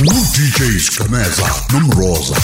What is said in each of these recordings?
DJ Skameza nomroza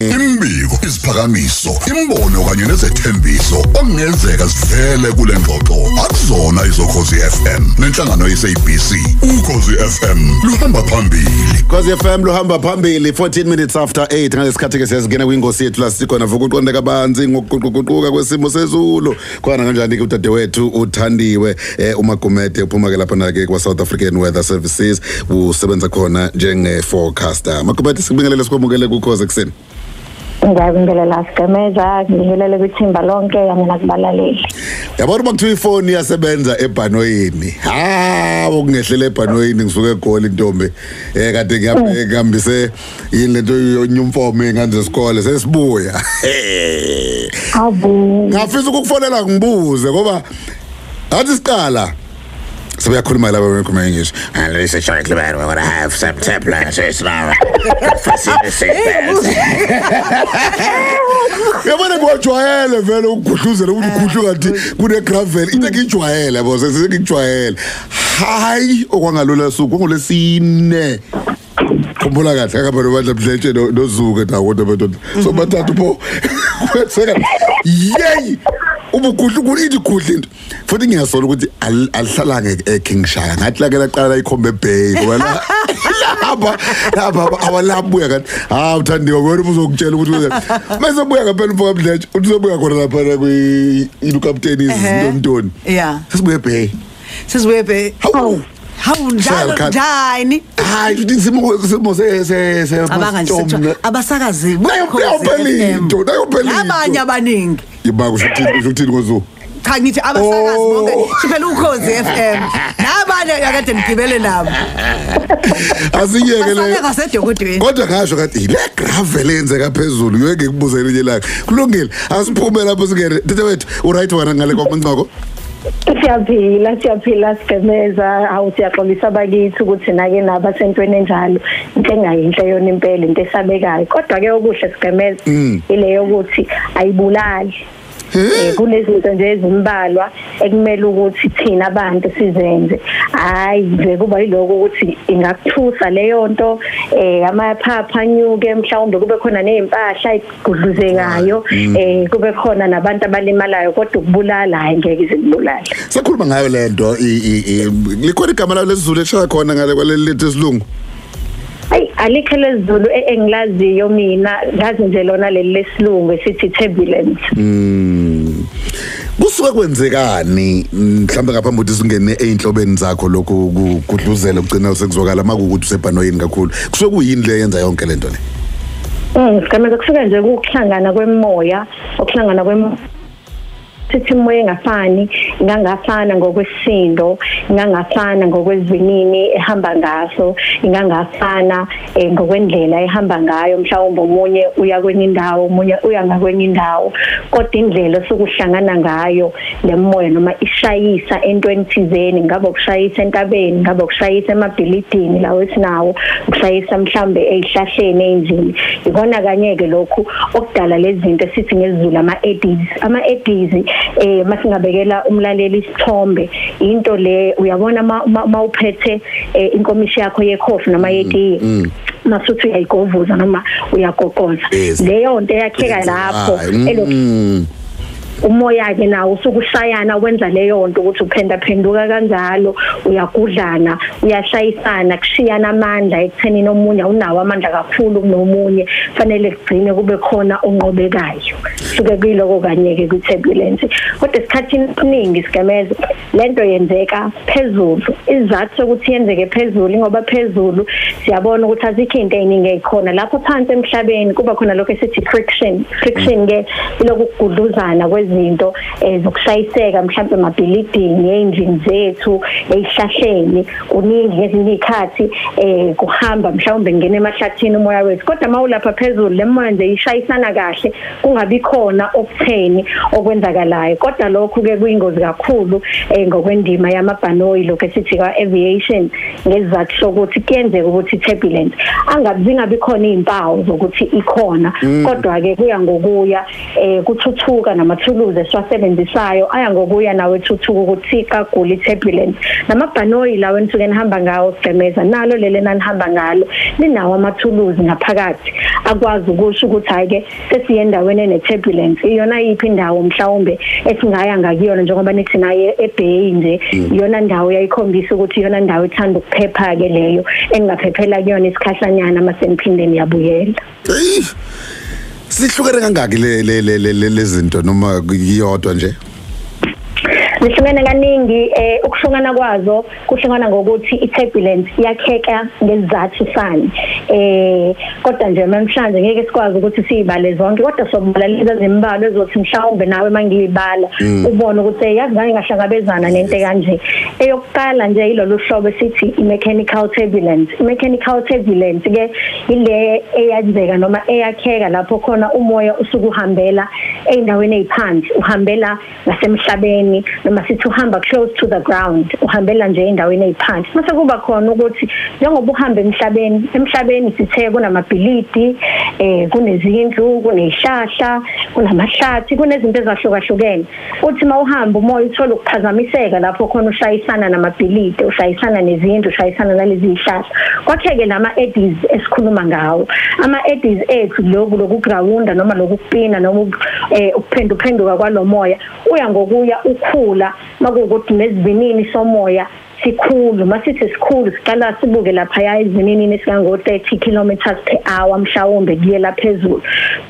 Imbiko isiphakamiso imbono kanye nezethembiso ongezeka sivele kule ngxoxo. Akuzona izokhozi FM nenhlangano yeSABC ukhozi FM luhamba phambili. Cause FM luhamba phambili 14 minutes after 8 ngalesikhathi ke siyazingena kwingosi yethu la sikhona vuka uqonde kabanzi ngokuquququka kwesimo sezulu. Khona kanjani ke udadewethu uthandiwe eh, umagumede uphuma ke lapha na ke kwa South African Weather Services. Usebenza khona njenge forecaster magumede sikubingelele sikwamukele kukhoze kuseni ngiyabingelela sigemeza ngibingelele kwithimba lonke kanye nakubalaleli. Yabona uma kuthiwa ifoni iyasebenza ebhanoyini? Hawo kungehlela ebhanoyini ngisuke egoli intombi eh kade ngihambe ngihambise yini lento yonyumfomo engane zesikole? Sesibuya. Awu ngafisa ukukufonela ngibuze ngoba athi siqala Sibuyakhuluma lapha bekhuluma English. And listen Charlie Clement, we're going to have some template so it's now. Fascinating seatbelts. Yabona kwajwayele vele ukugudluzela ukuthi ugudlu kanti kune gravel into engijwayele yabo sesengijwayele. Hayi okwangalula suku ngolesine. Khumbula kahle akaba nobandla mdletshe nozuke nawo kodwa madoda. So bathathu pho. Kweseka. Yey! Ubugudlu kulithi gudlu into futhi ngiyasola ukuthi al- alihlalanga eKingshire ngathi lake laqala ikhombe bay ngoba la lapha lapha awalabuya kanti ha uthandiwe wena uzokutshela ukuthi mase buya ngaphela umfoka mdletshe uthi uzobuya khona lapha kwi ilukapteni izinto ntoni Yeah. sesibuye bay Sizibuye be. hawu Hawu njalo Shaka. njani? Hayi futhi isimo isimo se se se Abangani sethu abasakazi. nayo phela into nayo phela Abanye into abaningi. yiba kushuthini kushuthini ngozu Cha ngithi abasakazi Oh. bonke siphela ukhozi FM. Nabanye akade ngigibele nabo. asiyeke le Basale kasedokodweni. kodwa ngasho kathi le gravel eyenzeka phezulu ngeke ngikubuze elinye lakhe kulungile asiphume lapho singene tete wethu uright wena ngale kwamanqoko siyaphila siyaphila sigemeza awu siyaxolisa abakithi ukuthi nake nabasentweni enjalo. Into engayinhle yona impela into esabekayo kodwa-ke okuhle sigemeza ile yokuthi ayibulali. Eh kunezinto nje ezimbalwa ekumele ukuthi thina abantu sizenze. Hayi nje kuba yiloko ukuthi ingakuthusa leyo nto eh amaphapha anyuke mhlawumbe kube khona nezimpahla igudluzekayo eh kube khona nabantu abalimalayo kodwa ukubulala hayi ngeke izibulale sakhuluma ngayo le nto i- i- i- likhona igama layo lesizulu eshaya khona ngale kwaleli lethu esilungu? Ayi alikho lezulu e- engilaziyo mina ngazi nje lona leli lesilungu esithi turbulence. Mm. kusuke kwenzekani mhlawumbe ngaphambi ukuthi singene einhlobeni zakho lokhu kugudluzela ugcina sekuzwakala? Makuukuthi usebhanoyini kakhulu kusuke kuyini le yenza yonke lento le? Mm, sigameza kusuka nje ukuhlangana kwemoya, ukuhlangana kwem sithi imoya engafani. Ingangafana ngokwesisindo ingangafana ngokwezivinini ehamba ngaso ingangafana eh, ngokwendlela ehamba ngayo. Mhlawumbe omunye uya kwenye indawo omunye uya ngakwenye indawo. Kodwa indlela sokuhlangana ngayo lemoya noma ishayisa entweni thizeni ngabe ukushayisa entabeni ngabe ukushayisa emabhilidini lawo esinawo ukushayisa mhlambe ezihlahleni ezindlini ikona kanye ke lokhu okudala lezi zinto esithi ngezizulu ama eddies ama eddies eh masingabekela umlaleli isithombe into le uyabona mawuphethe inkomishi yakho yekhofi noma yetiye. Masuthi uyayigovuza noma uyagoqoza leyo nto yakheka lapho mm, elo mm. Umoya ke nawo usukushayana wenza leyo nto ukuthi uphenda phenduka kanjalo uyagudlana uyashayisana kushiyana amandla ekuthenini omunye unawo amandla kakhulu kunomunye fanele kugcine kube khona onqobekayo. Suke kuyiloko kanye ke kwi-turbulence kodwa esikhathini esiningi sigameza lento yenzeka phezulu. Isizathu sokuthi yenzeke phezulu ngoba phezulu siyabona ukuthi azikho into eziningi ezikhona lapho phansi emhlabeni kuba khona lokho esithi friction. Friction ke iloku kugudluzana kwezinto eh, zokushayiseka mhlawumbe emabhilidini ey'ndlini zethu ey'hlahleni. Kuningi ngezinye iy'khathi eh kuhamba mhlawumbe ngene emahlathini umoya wethu. Kodwa mawulapha phezulu le moya nje ishayisana kahle kungabi khona okutheni okwenzakalayo. Kodwa lokhu ke kuyingozi kakhulu eh ngokwendima yamabhanoyi lokho esithi ka aviation ngesizathu sokuthi kuyenzeka ukuthi turbulence angabi zingabi khona izimpawu zokuthi ikhona. Kodwa ke kuya ngokuya eh kuthuthuka namathuluzi amathuluzi esiwasebenzisayo aya ngokuya nawe thuthuka ukuthi kagula i-turbulence namabhanoyi lawo enisuke nihamba ngawo sigcemeza nalo leli nanihamba ngalo linawo amathuluzi ngaphakathi. Akwazi ukusho ukuthi hayi-ke sesiye endaweni ene-turbulence iyona yiphi indawo mhlawumbe esingaya ngakuyona njengoba nithi naye ebheyi nje? Iyona ndawo yayikhombisa ukuthi iyona ndawo ethanda ukuphepha-ke leyo engingaphephela kuyona isikhahlanyana uma seniphinde niyabuyela. Sihlukene kangaki le le le le- le lezinto noma iyodwa nje? Zihlukene kaningi eh ukuhlukana kwazo kuhlukana ngokuthi i-turbulence iyakheka ngesizathu sani. Eh kodwa nje namhlanje ngeke sikwazi ukuthi siyibale zonke kodwa sobala lezi zimbalwa ezothi mhlawumbe nawe mangiyibala ubone ukuthi hey, yazi ngake ngahlangabezana nento kanje eyokuqala nje ilolu hlobo esithi i-mechanical turbulence. I-mechanical turbulence ke ile eyenzeka noma eyakheka lapho khona umoya usuke uhambela ey'ndaweni ey'phansi uhambela ngasemhlabeni noma sithi uhamba close to the ground uhambela nje ey'ndaweni ey'phansi. Mase kuba khona ukuthi njengoba uhamba emhlabeni emhlabeni sithe kunamabhilidi eh kunezindlu kuney'hlahla kunamahlathi kunezinto ezahlukahlukene. Uthi mawuhamba umoya uthola ukuphazamiseka lapho khona ushayisana namabhilidi ushayisana nezindlu ushayisana nalezi iy'hlahla kwakheke lama eddies esikhuluma ngawo. Ama eddies ethu loku lokugrawunda noma lokupina noma uku- eh ukuphenduphenduka kwalomoya uya ngokuya ukhula makuwukuthi nesivinini somoya sikhulu masithi sikhulu siqala sibuke lapha ezininini esikango 30 kilometers per hour mhlawumbe kuyela phezulu.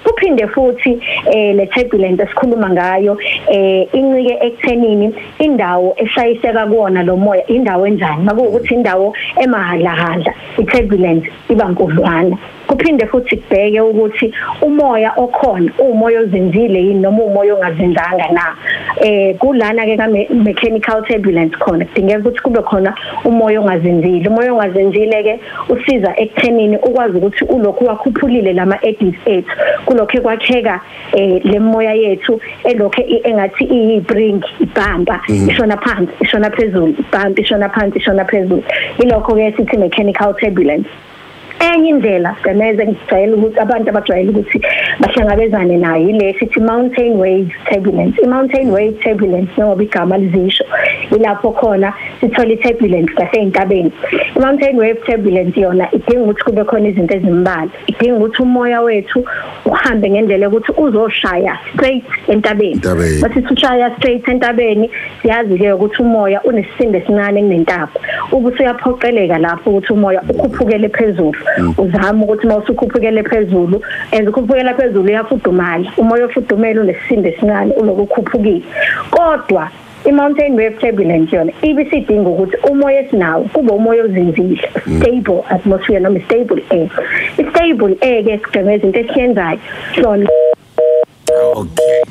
Kuphinde futhi eh le turbulence esikhuluma ngayo eh incike ekuthenini indawo eshayiseka kuona lo moya indawo enjani? Makuwukuthi indawo emahalahadla i-turbulence iba nkudlwana. Kuphinde futhi kubheke ukuthi umoya okhona umoya ozinzile yini noma umoya ongazinzanga na? Eh kulana ke ka mechanical turbulence khona. Kudingeka ukuthi kube khona umoya ongazinzile umoya ongazinzile ke usiza ekuthenini ukwazi ukuthi ulokhu wakhuphulile lama eddies ethu kulokho kwakheka eh lemoya yethu elokho i- engathi iyibring ibhamba ishona phansi ishona phezulu ibhamba ishona phansi ishona phezulu. Ilokho ke sithi mechanical turbulence. Enye indlela semeze ngijayela ukuthi abantu abajwayele ukuthi bahlangabezane nayo ile sithi mountain wave turbulence. I-mountain wave turbulence njengoba igama lizisho ilapho khona sithola i-turbulence ngasey'ntabeni. I-mountain wave turbulence yona idinga ukuthi kube khona izinto ezimbalwa. Idinga ukuthi umoya wethu uhambe ngendlela yokuthi uzoshaya straight entabeni. Entabeni. basithi ushaya straight entabeni siyazi-ke ukuthi umoya unesisindo esincane kunentaba ube usuyaphoqeleka lapho ukuthi umoya ukhuphukele phezulu. Uzama ukuthi uma usukhuphukele phezulu as ukhuphukela phezulu uyafudumala umoya ofudumele unesisindo esincane uloku ukhuphukile kodwa i-mountain wave turbulence yona ibisidinga ukuthi umoya esinawo kube umoya ozinzile stable atmosphere noma stable air. I-stable air ke sigceme izinto esiyenzayo sona okay.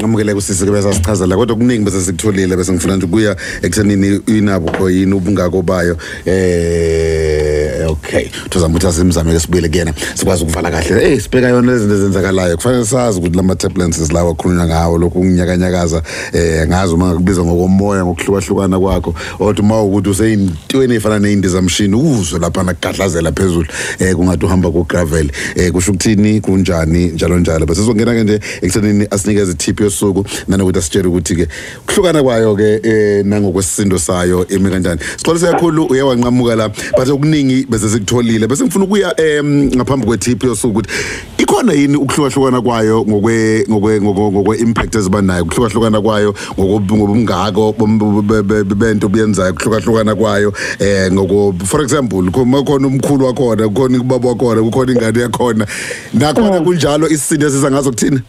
Ngamukele kusisi ke bese sichazela kodwa kuningi bese sikutholile bese ngifuna nje kuya ekuthenini inabo yini ubungako bayo eh okay tuzama ukuthi asimzame ke sibuyele kuyena sikwazi ukuvala kahle. Eh sibheka yona lezi zinto ezenzakalayo. Kufanele sazi ukuthi lama turbulence lawa khulunywa ngawo lokhu kunyakanyaza eh ngazi uma kubiza ngokomoya ngokuhlukahlukana kwakho. Othi uma ukuthi useyintweni efana neyindizamshini uzwe lapha nagadlazela phezulu eh kungathi uhamba ku gravel eh kusho ukuthini? Kunjani? Njalo njalo. Bese sizongena ke nje ekuthenini asinikeze tip yosuku nanokuthi asitshele ukuthi ke kuhlukana kwayo ke eh nangokwesisindo sayo eme kanjani. Sixolise kakhulu uye wanqamuka la. But okuningi bese sikutholile bese ngifuna ukuya em ngaphambi kwe tip yosuku ukuthi ikhona yini ukuhlukahlukana kwayo ngokwe ngokwe ngokwe ngokwe impact ezibanayo? Ukuhlukahlukana kwayo ngokob- ngobungako bom- be- be- be- bento buyenzayo ukuhlukahlukana kwayo eh ngoko for example khona khona umkhulu wakhona kukhona ubaba wakhona kukhona ingane yakhona. Nakhona kunjalo isisindo esiza ngazo kuthina?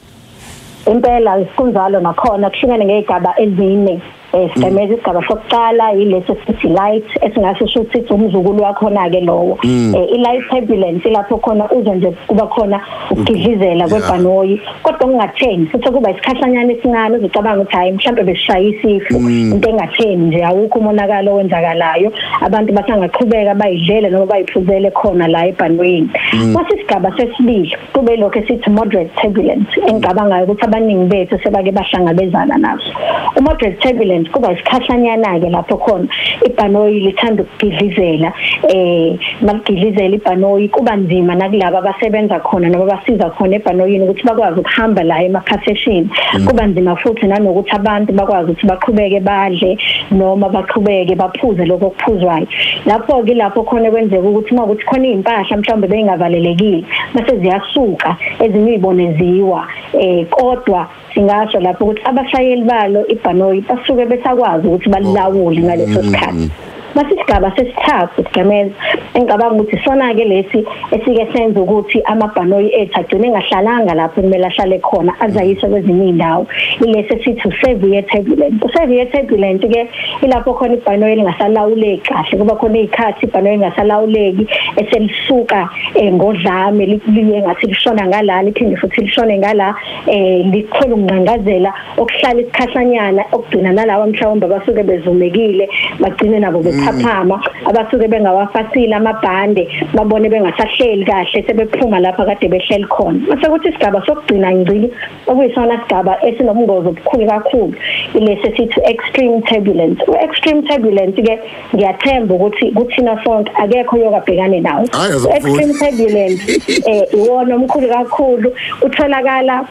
Impela kunjalo nakhona kuhlukene ngey'gaba ezine. Um sigcemeza isigaba sokuqala yileso sithi light esingasho sho ukuthi umzukulu wakhona-ke lowo. Um i-light turbulence ilapho khona uze nje kuba khona ukugidlizela kwebhanoyi kodwa kungatheni futhi kuba isikhahlanyana esincane uzocabanga ukuthi hhayi mhlawumbe besishaye isifo. Into engatheni nje awukho umonakalo owenzakalayo. Abantu basangaqhubeka bayidlele noma bayiphuzele khona la ebhanoyini. Kwasi isigaba sesibili kube lokho esithi moderate turbulence engicabangayo ukuthi abaningi bethu sebake bahlangabezana naso. U-moderate turbulence turbulence kuba isikhahlanyana ke lapho khona. Ibhanoyi lithanda ukugidlizela eh makugidlizela ibhanoyi kuba nzima nakulabo abasebenza khona noma basiza khona ebhanoyini ukuthi bakwazi ukuhamba la emaphaseshini kuba nzima futhi nanokuthi abantu bakwazi ukuthi baqhubeke badle noma baqhubeke baphuze lokho okuphuzwayo. Lapho ke lapho khona kwenzeka ukuthi mawukuthi khona izimpahla mhlawumbe bengavalelekile mase ziyasuka ezinye uyibone ziwa eh kodwa singasho lapho ukuthi abashayeli balo ibhanoyi basuke besakwazi ukuthi balilawule ngaleso sikhathi. Masisigaba sesithathu sigameza. Engicabanga ukuthi sona ke lesi esike senza ukuthi amabhanoyi ethu agcine engahlalanga lapho kumele ahlale khona azayiswe kwezinye indawo ilesi sithi severe turbulence severe turbulence ke ilapho khona ibhanoyi lingasalawuleki kahle kuba khona izikhathi ibhanoyi lingasalawuleki eselisuka eh, ngodlame liye ngathi lishona ngala liphinde futhi lishone ngala eh likhona ukunqangazela okuhlala isikhahlanyana okugcina nalawa mhlawumbe abasuke bezumekile bagcine nabo bephaphama abasuke bengawafasile amabhande babone bengasahleli kahle sebephuma lapha kade behleli khona. Mase kuthi isigaba sokugcina ngcili okuyisona isigaba esinobungozi obukhulu kakhulu ilesi sithi extreme turbulence. Extreme turbulence ke ngiyathemba ukuthi kuthina sonke akekho yokabhekane nawo. Hhayi, azafuni. extreme turbulence eh iwona omkhulu kakhulu. Utholakala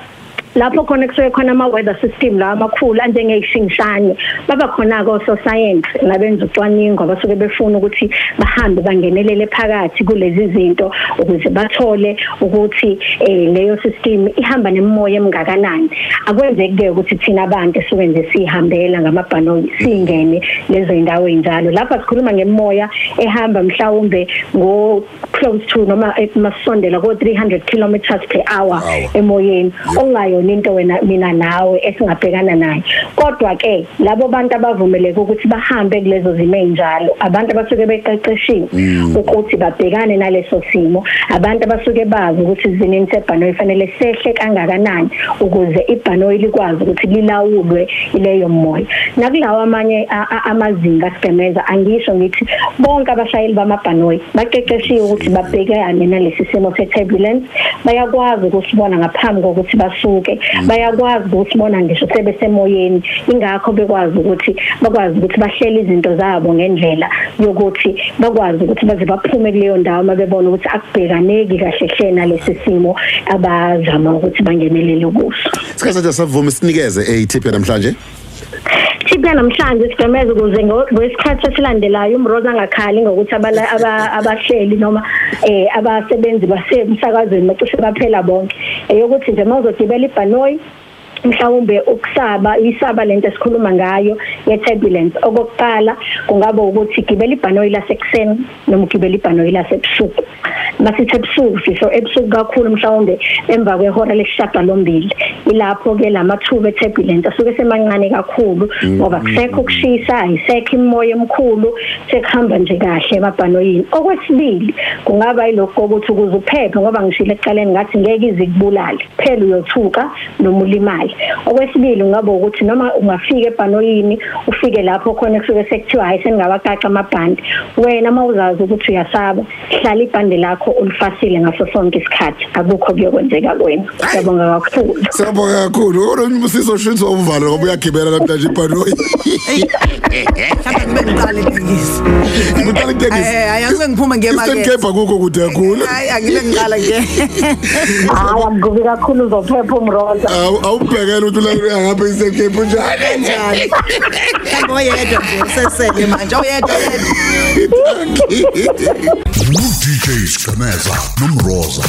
lapho khona kusuke khona ama weather system la amakhulu anjengeyishingishane baba khona ko so science labenza ucwaningo basuke befuna ukuthi bahambe bangenelele phakathi kulezi zinto ukuze bathole ukuthi eh leyo system ihamba nemoya emngakanani. Akwenzeki ke ukuthi thina abantu esuke nje sihambela ngamabhanoyi singene lezo indawo enjalo lapha sikhuluma ngemoya ehamba mhlawumbe ngo close to noma emasondela ko 300 kilometers per hour emoyeni. Okungayona into wena mina nawe esingabhekana nayo kodwa ke labo bantu abavumeleke ukuthi bahambe kulezo zimo enjalo abantu abasuke beqeqeshiwe ukuthi babhekane naleso simo abantu abasuke bazi ukuthi izinini sebhanoyi fanele sehle kangakanani ukuze ibhanoyi likwazi ukuthi lilawulwe ileyo moya. Nakulawa amanye a- a- amazinga sigemeza angisho ngithi bonke abashayeli bamabhanoyi baqeqeshiwe ukuthi babhekane nalesi simo se-turbulence. Bayakwazi ukusibona ngaphambi kokuthi basuke bayakwazi ukusibona ngisho sebesemoyeni. Ingakho bekwazi ukuthi bakwazi ukuthi bahlele izinto zabo ngendlela yokuthi bakwazi ukuthi baze baphume kuleyo ndawo uma bebona ukuthi akubhekaneki kahle hle nalesi simo abazama ukuthi bangenelele kuso. Sikhathi nje savuma sinikeze eyithiphe namhlanje. Thipha namhlanje sigameza ukuze ngo- ngesikhathi esilandelayo umroza angakhali ngokuthi abala- aba- abahleli noma eh abasebenzi basemsakazweni bacishe baphela bonke. Eyokuthi nje mawuzogibela ibhanoyi mhlawumbe ukusaba isaba lento esikhuluma ngayo ye turbulence okokuqala kungaba ukuthi gibela ibhanoyi lasekuseni noma ugibela ibhanoyi lasebusuku. Masithi ebusuku sisho ebusuku kakhulu mhlawumbe emva kwehora lesishagalombili ilapho ke lamathuba eturbulence asuke semancane kakhulu ngoba kusekho ukushisa ayisekho imoya emkhulu sekuhamba nje kahle emabhanoyini. Okwesibili kungaba yilokho kokuthi ukuze uphephe ngoba ngishilo ekuqaleni ngathi ngeke ize kubulale phela uyothuka noma ulimale okwesibili kungaba ukuthi noma ungafika ebhanoyini ufike lapho khona kusuke sekuthiwa hayi seningawaqaqa amabhande wena mawuzazi ukuthi uyasaba hlala ibhande lakho ulifasile ngaso sonke isikhathi akukho kuyokwenzeka kuwena ngiyabonga kakhulu Siyabonga kakhulu. Kodwa usizoshintsha uvalo ngoba uyagibela namhlanje ibhanoyi. mhlawumbe ngibe ngiqala itekisi Ngicela itekisi. Eh, hayi, angeke ngiphume ngemakethe. Eastern Cape akukho kude kakhulu. hayi angibe ngiqala nje hayi akubi kakhulu uzophepha umroza Awu awubhekela ukuthi la ngapha Eastern Cape njani. kanjani mhlawumbe oyedwa nje usesele manje oyedwa yedwa DJ Skaneza nomroza.